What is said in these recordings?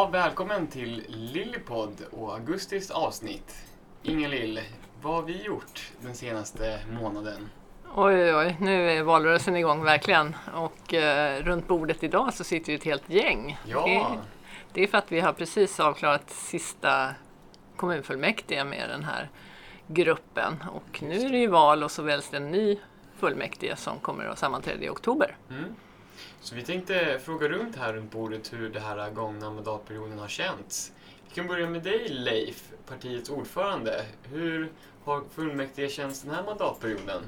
Ja, välkommen till Lillypodd och augustis avsnitt. Inga-Lill, vad har vi gjort den senaste månaden? Oj, oj, oj, nu är valrörelsen igång verkligen. Och eh, runt bordet idag så sitter ju ett helt gäng. Ja. Det, det är för att vi har precis avklarat sista kommunfullmäktige med den här gruppen. Och nu är det ju val och så väljs det en ny fullmäktige som kommer att sammanträda i oktober. Mm. Så vi tänkte fråga runt här runt bordet hur det här gångna mandatperioden har känts. Vi kan börja med dig Leif, partiets ordförande. Hur har fullmäktige känts den här mandatperioden?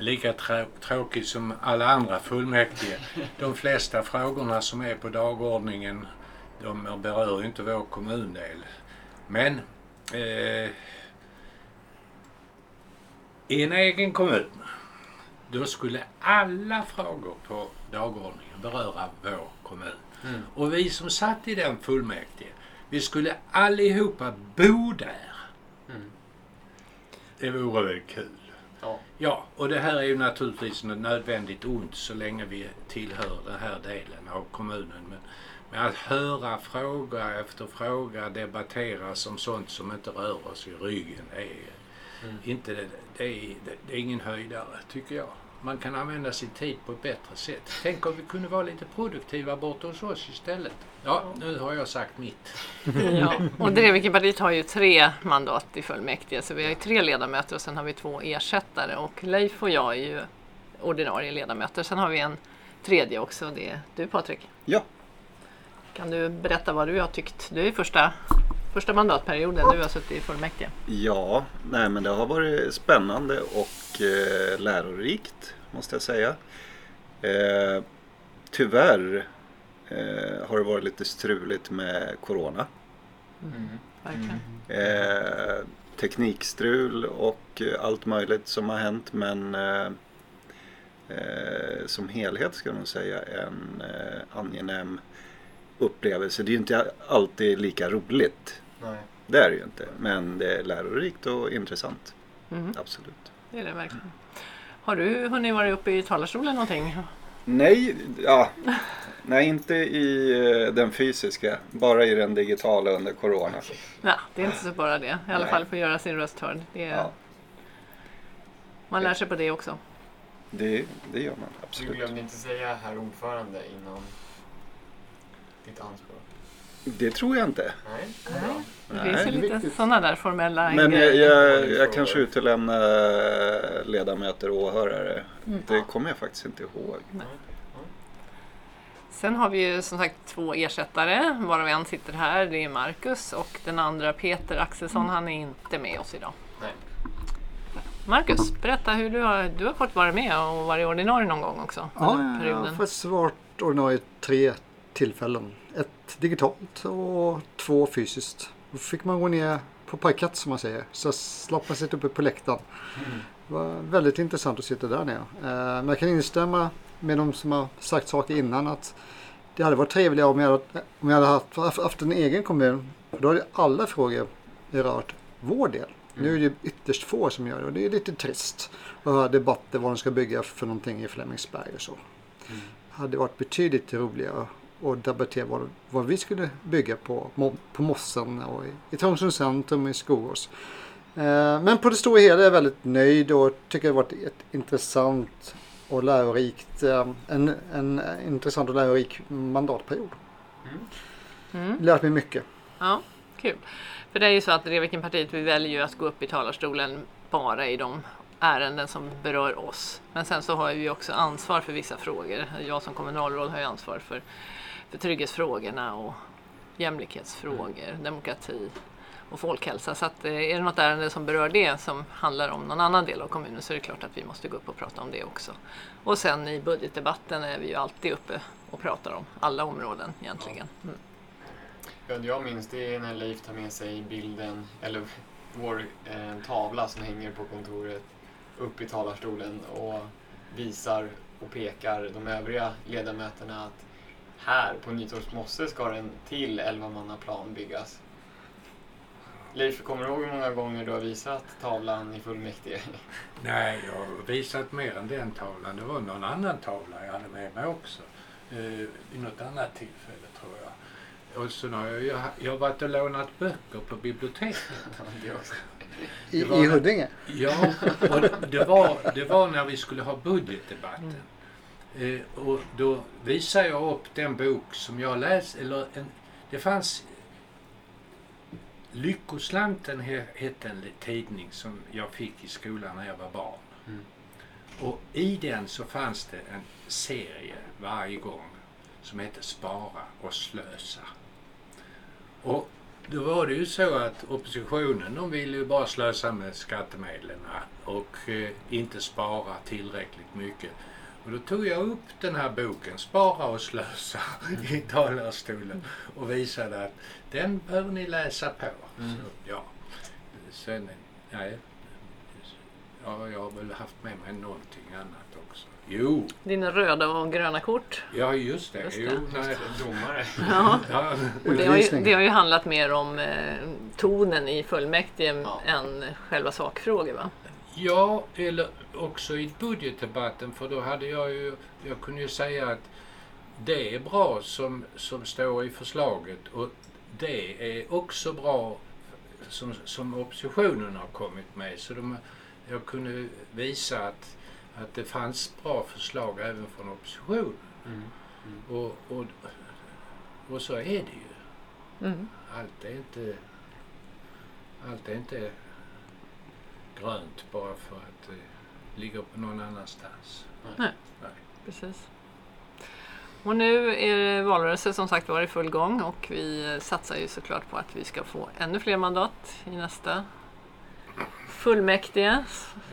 lika trå tråkigt som alla andra fullmäktige. De flesta frågorna som är på dagordningen de berör inte vår kommundel. Men eh, i en egen kommun då skulle alla frågor på dagordningen beröra vår kommun. Mm. Och vi som satt i den fullmäktige, vi skulle allihopa bo där. Mm. Det vore väl kul? Ja. Ja, och det här är ju naturligtvis något nödvändigt ont så länge vi tillhör den här delen av kommunen. Men, men att höra fråga efter fråga debatteras om sånt som inte rör oss i ryggen, det är, Mm. inte, det, det, är, det är ingen höjdare tycker jag. Man kan använda sin tid på ett bättre sätt. Tänk om vi kunde vara lite produktiva borta hos oss istället. Ja, nu har jag sagt mitt. Ja. Och Drevikenpartiet har ju tre mandat i fullmäktige så vi har ju tre ledamöter och sen har vi två ersättare och Leif och jag är ju ordinarie ledamöter. Sen har vi en tredje också, det är du Patrik. Ja. Kan du berätta vad du har tyckt? Du är första, första mandatperioden du har suttit i fullmäktige. Ja, nej men det har varit spännande och eh, lärorikt måste jag säga. Eh, tyvärr eh, har det varit lite struligt med Corona. Mm. Eh, teknikstrul och allt möjligt som har hänt men eh, eh, som helhet ska jag nog säga en eh, angenäm upplevelse. Det är ju inte alltid lika roligt. Nej. Det är det ju inte. Men det är lärorikt och intressant. Mhm, Absolut. det är det verkligen. Har du hunnit vara uppe i talarstolen någonting? Nej, ja. Nej, inte i eh, den fysiska. Bara i den digitala under Corona. Ja, det är inte så bara det. I alla Nej. fall få göra sin röst hörd. Det är, Ja, Man lär sig på det också. det, det gör man Du absolut. glömde inte säga herr ordförande innan ditt ansvar. Det tror jag inte. Nej, Nej. Det finns ju Nej. lite sådana där formella Men jag, jag, jag kanske utelämnar ledamöter och åhörare. Mm. Det kommer jag faktiskt inte ihåg. Sen har vi ju som sagt två ersättare, varav en sitter här, det är Marcus och den andra Peter Axelsson, han är inte med oss idag. Nej. Marcus, berätta hur du har, du har fått vara med och varit ordinarie någon gång också. Ja, jag har faktiskt varit ordinarie tre tillfällen. Ett digitalt och två fysiskt. Då fick man gå ner på parkett som man säger. Så slapp man sitta uppe på läktaren. Det var väldigt intressant att sitta där nere. Eh, Men jag kan instämma med de som har sagt saker innan att det hade varit trevligare om jag hade, om jag hade haft, haft, en egen kommun. För då hade alla frågor rört vår del. Nu är det ytterst få som gör det och det är lite trist att höra debatter vad de ska bygga för någonting i Flemingsberg och så. hade varit betydligt roligare att debattera vad, vad vi skulle bygga på, på Mossen och i, i Trångsunds centrum och i Skogås. Eh, men på det stora hela är jag väldigt nöjd och tycker det har varit ett intressant och lärorikt, eh, en, en intressant och lärorik mandatperiod. Mm. Lärt mig mycket. Ja, kul. För det är ju så att Revikenpartiet vi väljer ju att gå upp i talarstolen bara i de ärenden som berör oss. Men sen så har vi också ansvar för vissa frågor. Jag som kommunalråd har ju ansvar för, för trygghetsfrågorna och jämlikhetsfrågor, demokrati och folkhälsa. Så att, eh, är det något ärende som berör det som handlar om någon annan del av kommunen så är det klart att vi måste gå upp och prata om det också. Och sen i budgetdebatten är vi ju alltid uppe och pratar om alla områden egentligen. Mm. Ja, jag minns det är när Leif tar med sig bilden, eller vår eh, tavla som hänger på kontoret, upp i talarstolen och visar och pekar de övriga ledamöterna att här på Nytorps mosse ska en till 11-mannaplan byggas. Leif, kommer du ihåg hur många gånger du har visat tavlan i fullmäktige? Nej, jag har visat mer än den tavlan. Det var någon annan tavla jag hade med mig också. eh, vid något annat tillfälle tror jag. Och sen har jag, jag har varit och lånat böcker på biblioteket. I, i. Huddinge? Ja, och det var, det var när vi skulle ha budgetdebatten. Eh, och då visade jag upp den bok som jag läste, eller en, det fanns Lyckoslanten he- hette en tidning som jag fick i skolan när jag var barn. Mm. Och i den så fanns det en serie varje gång som hette Spara och slösa. Och då var det ju så att oppositionen de ville ju bara slösa med skattemedlen och eh, inte spara tillräckligt mycket. Och då tog jag upp den här boken, Spara och slösa, i talarstolen och visade att den behöver ni läsa på. Mm. Så, ja. Sen, nej, ja, jag har väl haft med mig någonting annat också. Jo, Dina röda och gröna kort. ja just det. Just det. Jo, nej. Domare. Ja. Ja, Och det, har ju, det har ju handlat mer om eh, tonen i fullmäktige Ja. än själva sakfrågor va? Ja, eller också i budgetdebatten för då hade jag ju, jag kunde ju säga att det är bra som, som står i förslaget och det är också bra som, som oppositionen har kommit med. Så de, jag kunde visa att, att det fanns bra förslag även från oppositionen. Mm. Och, och, och så är det ju. Mm. Allt är inte, allt är inte grönt bara för att det ligger på någon annanstans. Precis. Och nu är det valrörelse som sagt var i full gång och vi satsar ju såklart på att vi ska få ännu fler mandat i nästa fullmäktige.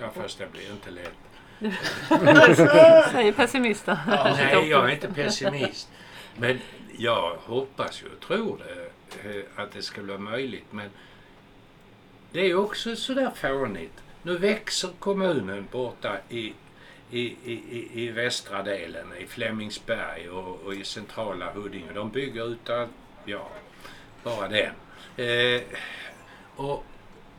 Ja, fast det blir inte lätt. Säger pessimisten. Nej, jag är inte pessimist. Men jag hoppas ju och tror det, eh, att det ska bli möjligt. Men det är också sådär fånigt. Nu växer kommunen borta i, i, i, i- västra delen, i Flemingsberg och, och i centrala Huddinge. De bygger ut allt, ja, bara den. Eh, och,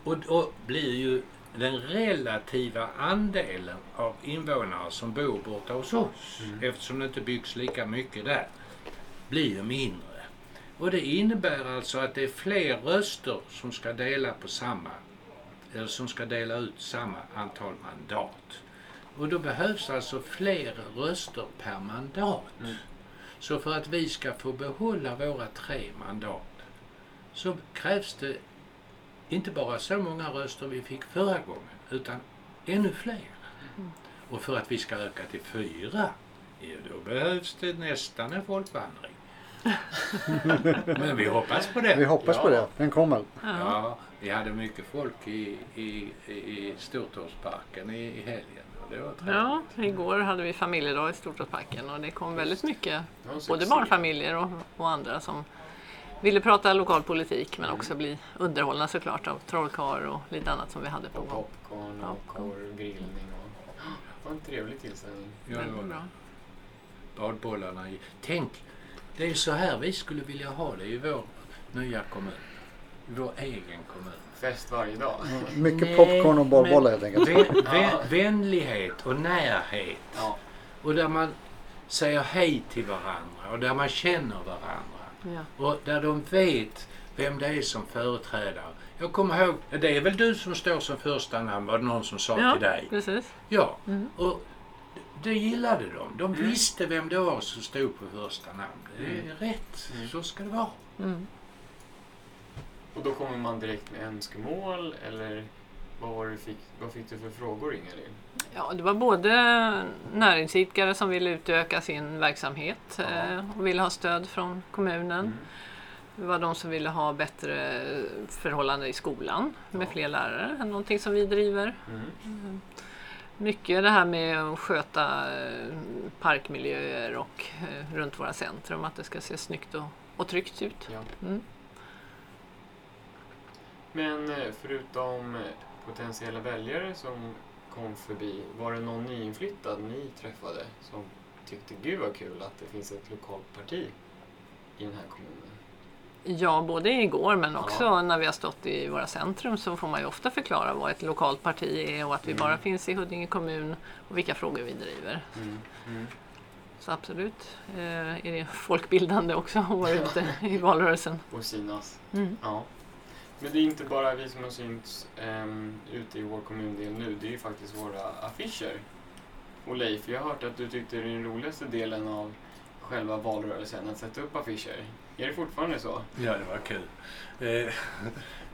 och då blir ju den relativa andelen av invånare som bor borta hos oss, eftersom det inte byggs lika mycket där, blir ju mindre. Och det innebär alltså att det är fler röster som ska dela på samma, eller som ska dela ut samma antal mandat. Och då behövs alltså fler röster per mandat. Mm. Så för att vi ska få behålla våra tre mandat så krävs det inte bara så många röster vi fick förra gången, utan ännu fler. Och för att vi ska öka till fyra, ja, då behövs det nästan en folkvandring. Men vi hoppas på det. Vi hoppas på Ja. det. Den kommer. Ja. Ja, vi hade mycket folk i, i, i- Stortorgsparken i, i helgen. Och det var trevligt. Ja, igår hade vi familjedag i Storstadsparken och det kom väldigt mycket både barnfamiljer och, och andra som ville prata lokalpolitik men också bli underhållna såklart av trollkarl och lite annat som vi hade på gång. popcorn och Popcorn. korv, grillning och... Det var en trevlig tillställning. Ja, det var det. bra. Badbollarna. Tänk, det är ju så här vi skulle vilja ha det i vår nya kommun. I vår egen kommun. Fest varje dag. Mycket Nej, popcorn och bollbollar helt enkelt. Vän, vän, Ja. vänlighet och närhet. Ja. Och där man säger hej till varandra och där man känner varandra. Ja. Och där de vet vem det är som företräder. Jag kommer ihåg, det är väl du som står som första namn var det någon som sa ja, till dig. precis. Ja, Mm. och det gillade de. De visste vem det var som stod på första namn. Det är rätt, Mm. så ska det vara. Mm. Och då kommer man direkt med önskemål eller vad, var du fick, vad fick du för frågor Ingalill? Ja, det var både näringsidkare som ville utöka sin verksamhet Ja. eh, och ville ha stöd från kommunen. Mm. Det var de som ville ha bättre förhållanden i skolan med Ja. fler lärare, någonting som vi driver. Mm. Mycket det här med att sköta eh, parkmiljöer och eh, runt våra centrum, att det ska se snyggt och, och tryggt ut. Ja. Mm. Men eh, förutom potentiella väljare som kom förbi, var det någon nyinflyttad ni träffade som tyckte gud vad kul att det finns ett lokalt parti i den här kommunen? Ja, både igår men också Ja. när vi har stått i våra centrum så får man ju ofta förklara vad ett lokalt parti är och att vi Mm. bara finns i Huddinge kommun och vilka frågor vi driver. Mm. Mm. Så absolut eh, är det folkbildande också att vara ute i valrörelsen. Och synas. Mm. Ja. Men det är inte bara vi som har synts um, ute i vår kommundel nu, det är ju faktiskt våra affischer. Och Leif, jag har hört att du tyckte det är den roligaste delen av själva valrörelsen, att sätta upp affischer. Är det fortfarande så? Ja, det var kul. Eh,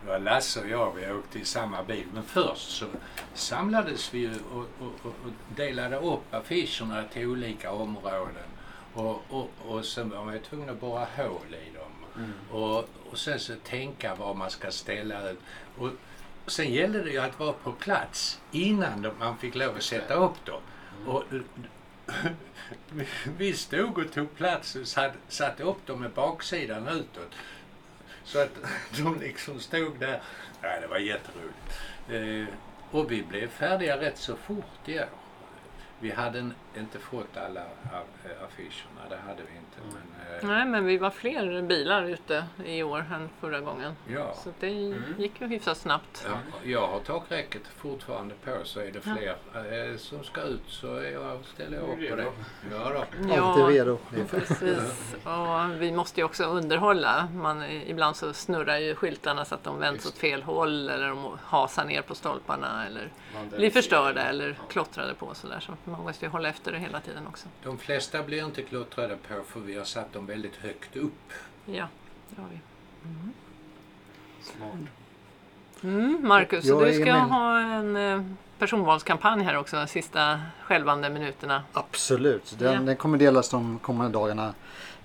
Det var Lasse och jag, vi åkte i samma bil. Men först så samlades vi ju och, och, och delade upp affischerna till olika områden. Och, och, och sen var man ju tvungen att borra hål i dem. Och, och sen så tänka var man ska ställa ut. Och sen gällde det ju att vara på plats innan man fick lov att sätta upp dem. Och, vi- stod och tog plats och satt, satte upp dem med baksidan utåt. Så att de liksom stod där. Ja, det var jätteroligt. Eh, och vi blev färdiga rätt så fort i år. Vi hade en, inte fått alla a- affischerna, det hade vi inte. Men, eh, Nej, men vi var fler bilar ute i år än förra gången. ja. Så det Mm. gick ju hyfsat snabbt. Ja, jag har takräcket fortfarande på så är det fler eh, som ska ut så jag, ställer jag upp på det. Ja, då. Alltid redo. Precis. Och vi måste ju också underhålla. Man, ibland så snurrar ju skyltarna så att de vänds Just åt fel håll eller de hasar ner på stolparna eller blir förstörda eller klottrade på. Så, där. så man måste ju hålla efter det hela tiden också. De flesta blir inte klottrade på för vi har satt dem väldigt högt upp. Ja, det har vi. Smart. Mm, Marcus, Jag du ska med. ha en eh, personvalskampanj här också de sista skälvande minuterna. Absolut. Den, Ja. den kommer delas de kommande dagarna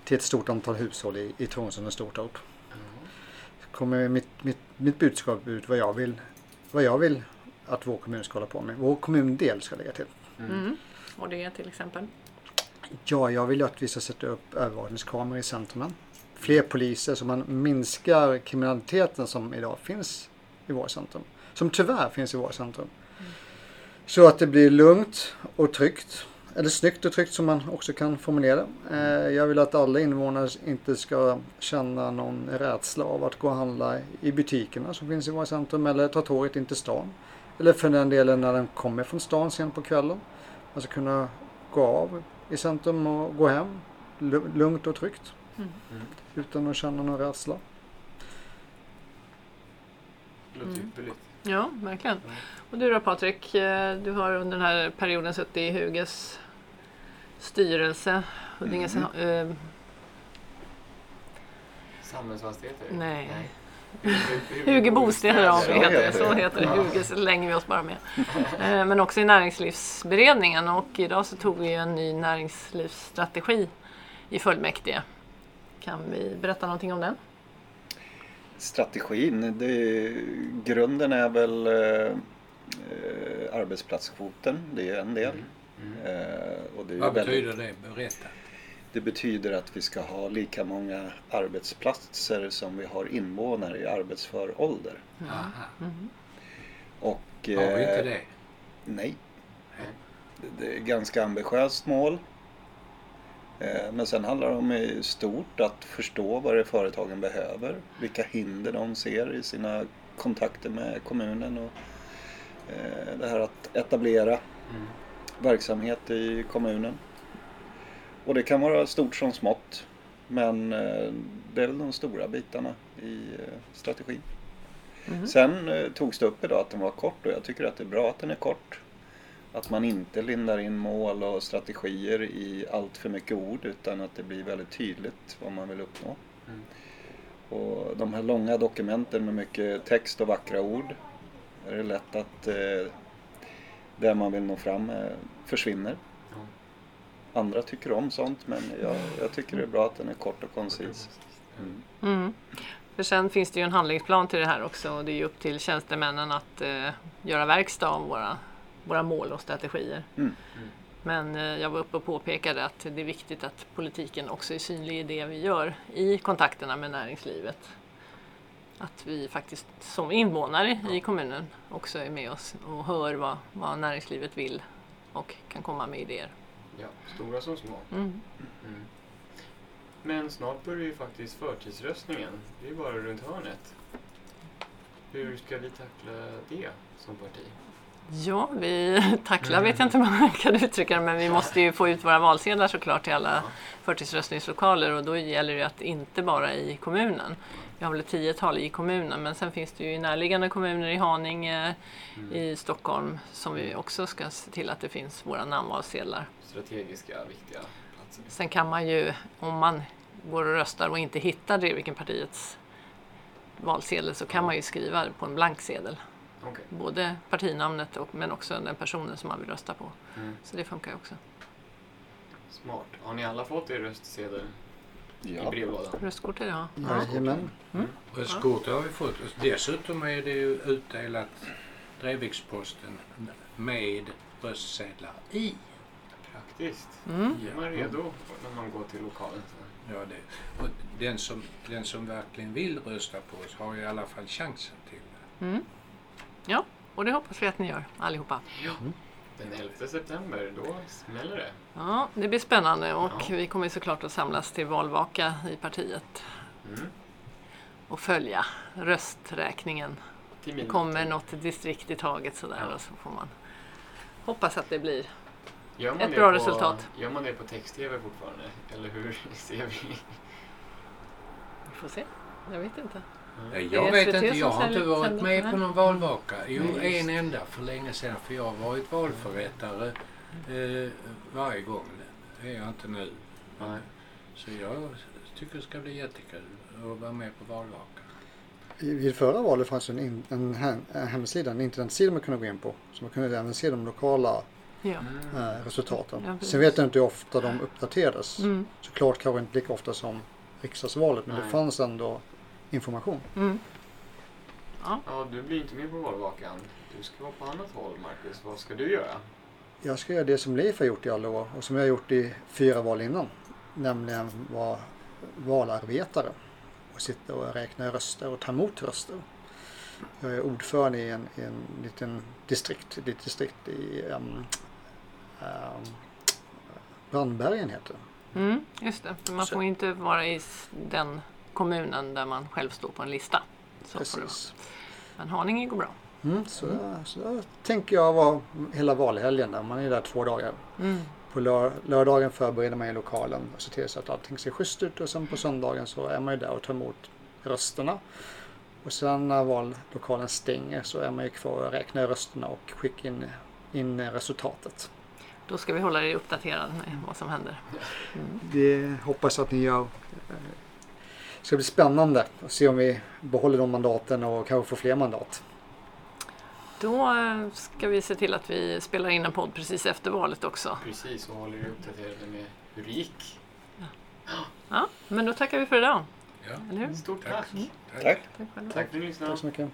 till ett stort antal hushåll i, i Trångsund och Stortorp. kommer mitt, mitt, mitt budskap ut vad jag vill vad jag vill att vår kommun ska hålla på med. Vår kommundel ska lägga till. Mm. Och det till exempel? Ja, jag vill ju att vi ska sätta upp övervakningskameror i centrumen. Fler poliser så man minskar kriminaliteten som idag finns i våra centrum. Som tyvärr finns i våra centrum. Så att det blir lugnt och tryggt. Eller snyggt och tryggt som man också kan formulera. Eh, Jag vill att alla invånare inte ska känna någon rädsla av att gå och handla i butikerna som finns i våra centrum eller ta tåget in till stan. Eller för den delen när den kommer från stan sent på kvällen. Man ska kunna gå av i centrum och gå hem lu- lugnt och tryggt. Mm. Mm. Utan att känna någon rädsla. Det låter Mm. ypperligt. Ja, verkligen. Och du då Patrik, Eh, du har under den här perioden suttit i Huges styrelse. Huddinges, eh, Samhällsfastigheter? Nej. Hugo Huge Bostäder, ja, Bostäder. det heter det. Så heter det. Huge slänger vi oss bara med. Eh, Men också i näringslivsberedningen och idag så tog vi en ny näringslivsstrategi i fullmäktige. Kan vi berätta någonting om den? Strategin, det, grunden är väl eh, eh, arbetsplatskvoten, det är en del. Mm. Eh, och det, är Vad väldigt- betyder det? Berätta. Det betyder att vi ska ha lika många arbetsplatser som vi har invånare i arbetsför ålder. Mm. Och, Har vi inte eh, det? Nej. Det- Det är ett ganska ambitiöst mål. Eh, Men sen handlar det om i stort att förstå vad det är företagen behöver. Vilka hinder de ser i sina kontakter med kommunen. Och eh, det här att etablera Mm. verksamhet i kommunen. Och det kan vara stort som smått. Men eh, det är väl de stora bitarna i eh, strategin. Mhm. Sen eh, togs det upp idag att den var kort och jag tycker att det är bra att den är kort. Att man inte lindar in mål och strategier i allt för mycket ord utan att det blir väldigt tydligt vad man vill uppnå. Mm. Och de här långa dokumenten med mycket text och vackra ord är det lätt att eh, det man vill nå fram med försvinner. Andra tycker om sånt men jag, jag tycker det är bra att den är kort och koncis. Mm. Mm. För sen finns det ju en handlingsplan till det här också och det är ju upp till tjänstemännen att eh, göra verkstad av våra, våra mål och strategier. Mm. Men eh, jag var uppe och påpekade att det är viktigt att politiken också är synlig i det vi gör i kontakterna med näringslivet. Att vi faktiskt som invånare i kommunen också är med oss och hör vad, vad näringslivet vill och kan komma med idéer. Ja, stora som små. Mm. Mm. Men snart börjar ju faktiskt förtidsröstningen. Det är bara runt hörnet. Hur ska vi tackla det som parti? Ja, vi tacklar vet jag inte hur man kan uttrycka det, men vi måste ju få ut våra valsedlar såklart till alla förtidsröstningslokaler och då gäller det att inte bara i kommunen. Vi har väl ett tiotal i kommunen, men sen finns det ju i närliggande kommuner i Haninge, i Stockholm, som vi också ska se till att det finns våra namnvalsedlar. Strategiska, viktiga platser. Sen kan man ju, om man går och röstar och inte hittar Drevvikenpartiets valsedel så kan man ju skriva på en blank sedel. Okej. Både partinamnet och, men också den personen som man vill rösta på. Mm. Så det funkar ju också. Smart. Har ni alla fått er röstsedel i Ja. brevlådan? Röstkortet, ja. Jajamän. Röstkort har vi fått. Dessutom är det ju utdelat Dreviksposten med röstsedlar i. Praktiskt. Mm. Är man redo när man går till lokalen? Ja, det. Och den, som, den som verkligen vill rösta på oss har i alla fall chansen till det. Mm. Ja, och det hoppas vi att ni gör allihopa. Den 11 september, då smäller det. Ja, det blir spännande och Ja. vi kommer såklart att samlas till valvaka i partiet Mm. och följa rösträkningen. Det kommer något distrikt i taget sådär Ja. och så får man hoppas att det blir ett det bra på, resultat. Gör man det på text-tv fortfarande? Eller hur ser vi? Vi får se. Jag vet inte. Det Jag vet inte, jag har inte varit med på någon valvaka. Jo, Nej, en enda för länge sedan. För jag har varit valförrättare eh, varje gång. Det är jag inte nu. Nej. Så jag tycker det ska bli jättekul att vara med på valvaka. I- Vid förra valet fanns en, in- en, hem- en hemsida, en internetsida man kunde gå in på. Så man kunde även se de lokala Ja. Mm. eh, resultaten. Ja. Sen vet jag inte hur ofta de uppdaterades. Mm. Såklart kanske inte lika ofta som riksdagsvalet men det Nej. fanns ändå information. Mm. Ja. Ja, du blir inte med på valvakan. Du ska vara på annat håll, Marcus. Vad ska du göra? Jag ska göra det som Leif har gjort i alla år och som jag har gjort i fyra val innan. Nämligen vara valarbetare och sitta och räkna röster och ta emot röster. Jag är ordförande i en, i en liten distrikt, ett distrikt i um, um, Brandbergen heter det. Mm, just det, för man Så- får inte vara i den kommunen där man själv står på en lista. Så. Precis. Men Haninge går bra. Mm, så, så där tänker jag vara hela valhelgen där. Man är där två dagar. Mm. På lör, lördagen förbereder man ju lokalen och ser till så att allting ser schysst ut och sen på söndagen så är man ju där och tar emot rösterna. Och sen när vallokalen stänger så är man ju kvar och räknar rösterna och skickar in, in resultatet. Då ska vi hålla dig uppdaterad med vad som händer. Det hoppas att ni gör. Det ska bli spännande att se om vi behåller de mandaten och kanske får fler mandat. Då eh, ska vi se till att vi spelar in en podd precis efter valet också. Precis, och håller er uppdaterade med hur det gick. Ja, men då tackar vi för idag. Ja? Stort Tack. tack. tack. Tack. Tack själva. Tack för att ni lyssnade. Tack så mycket.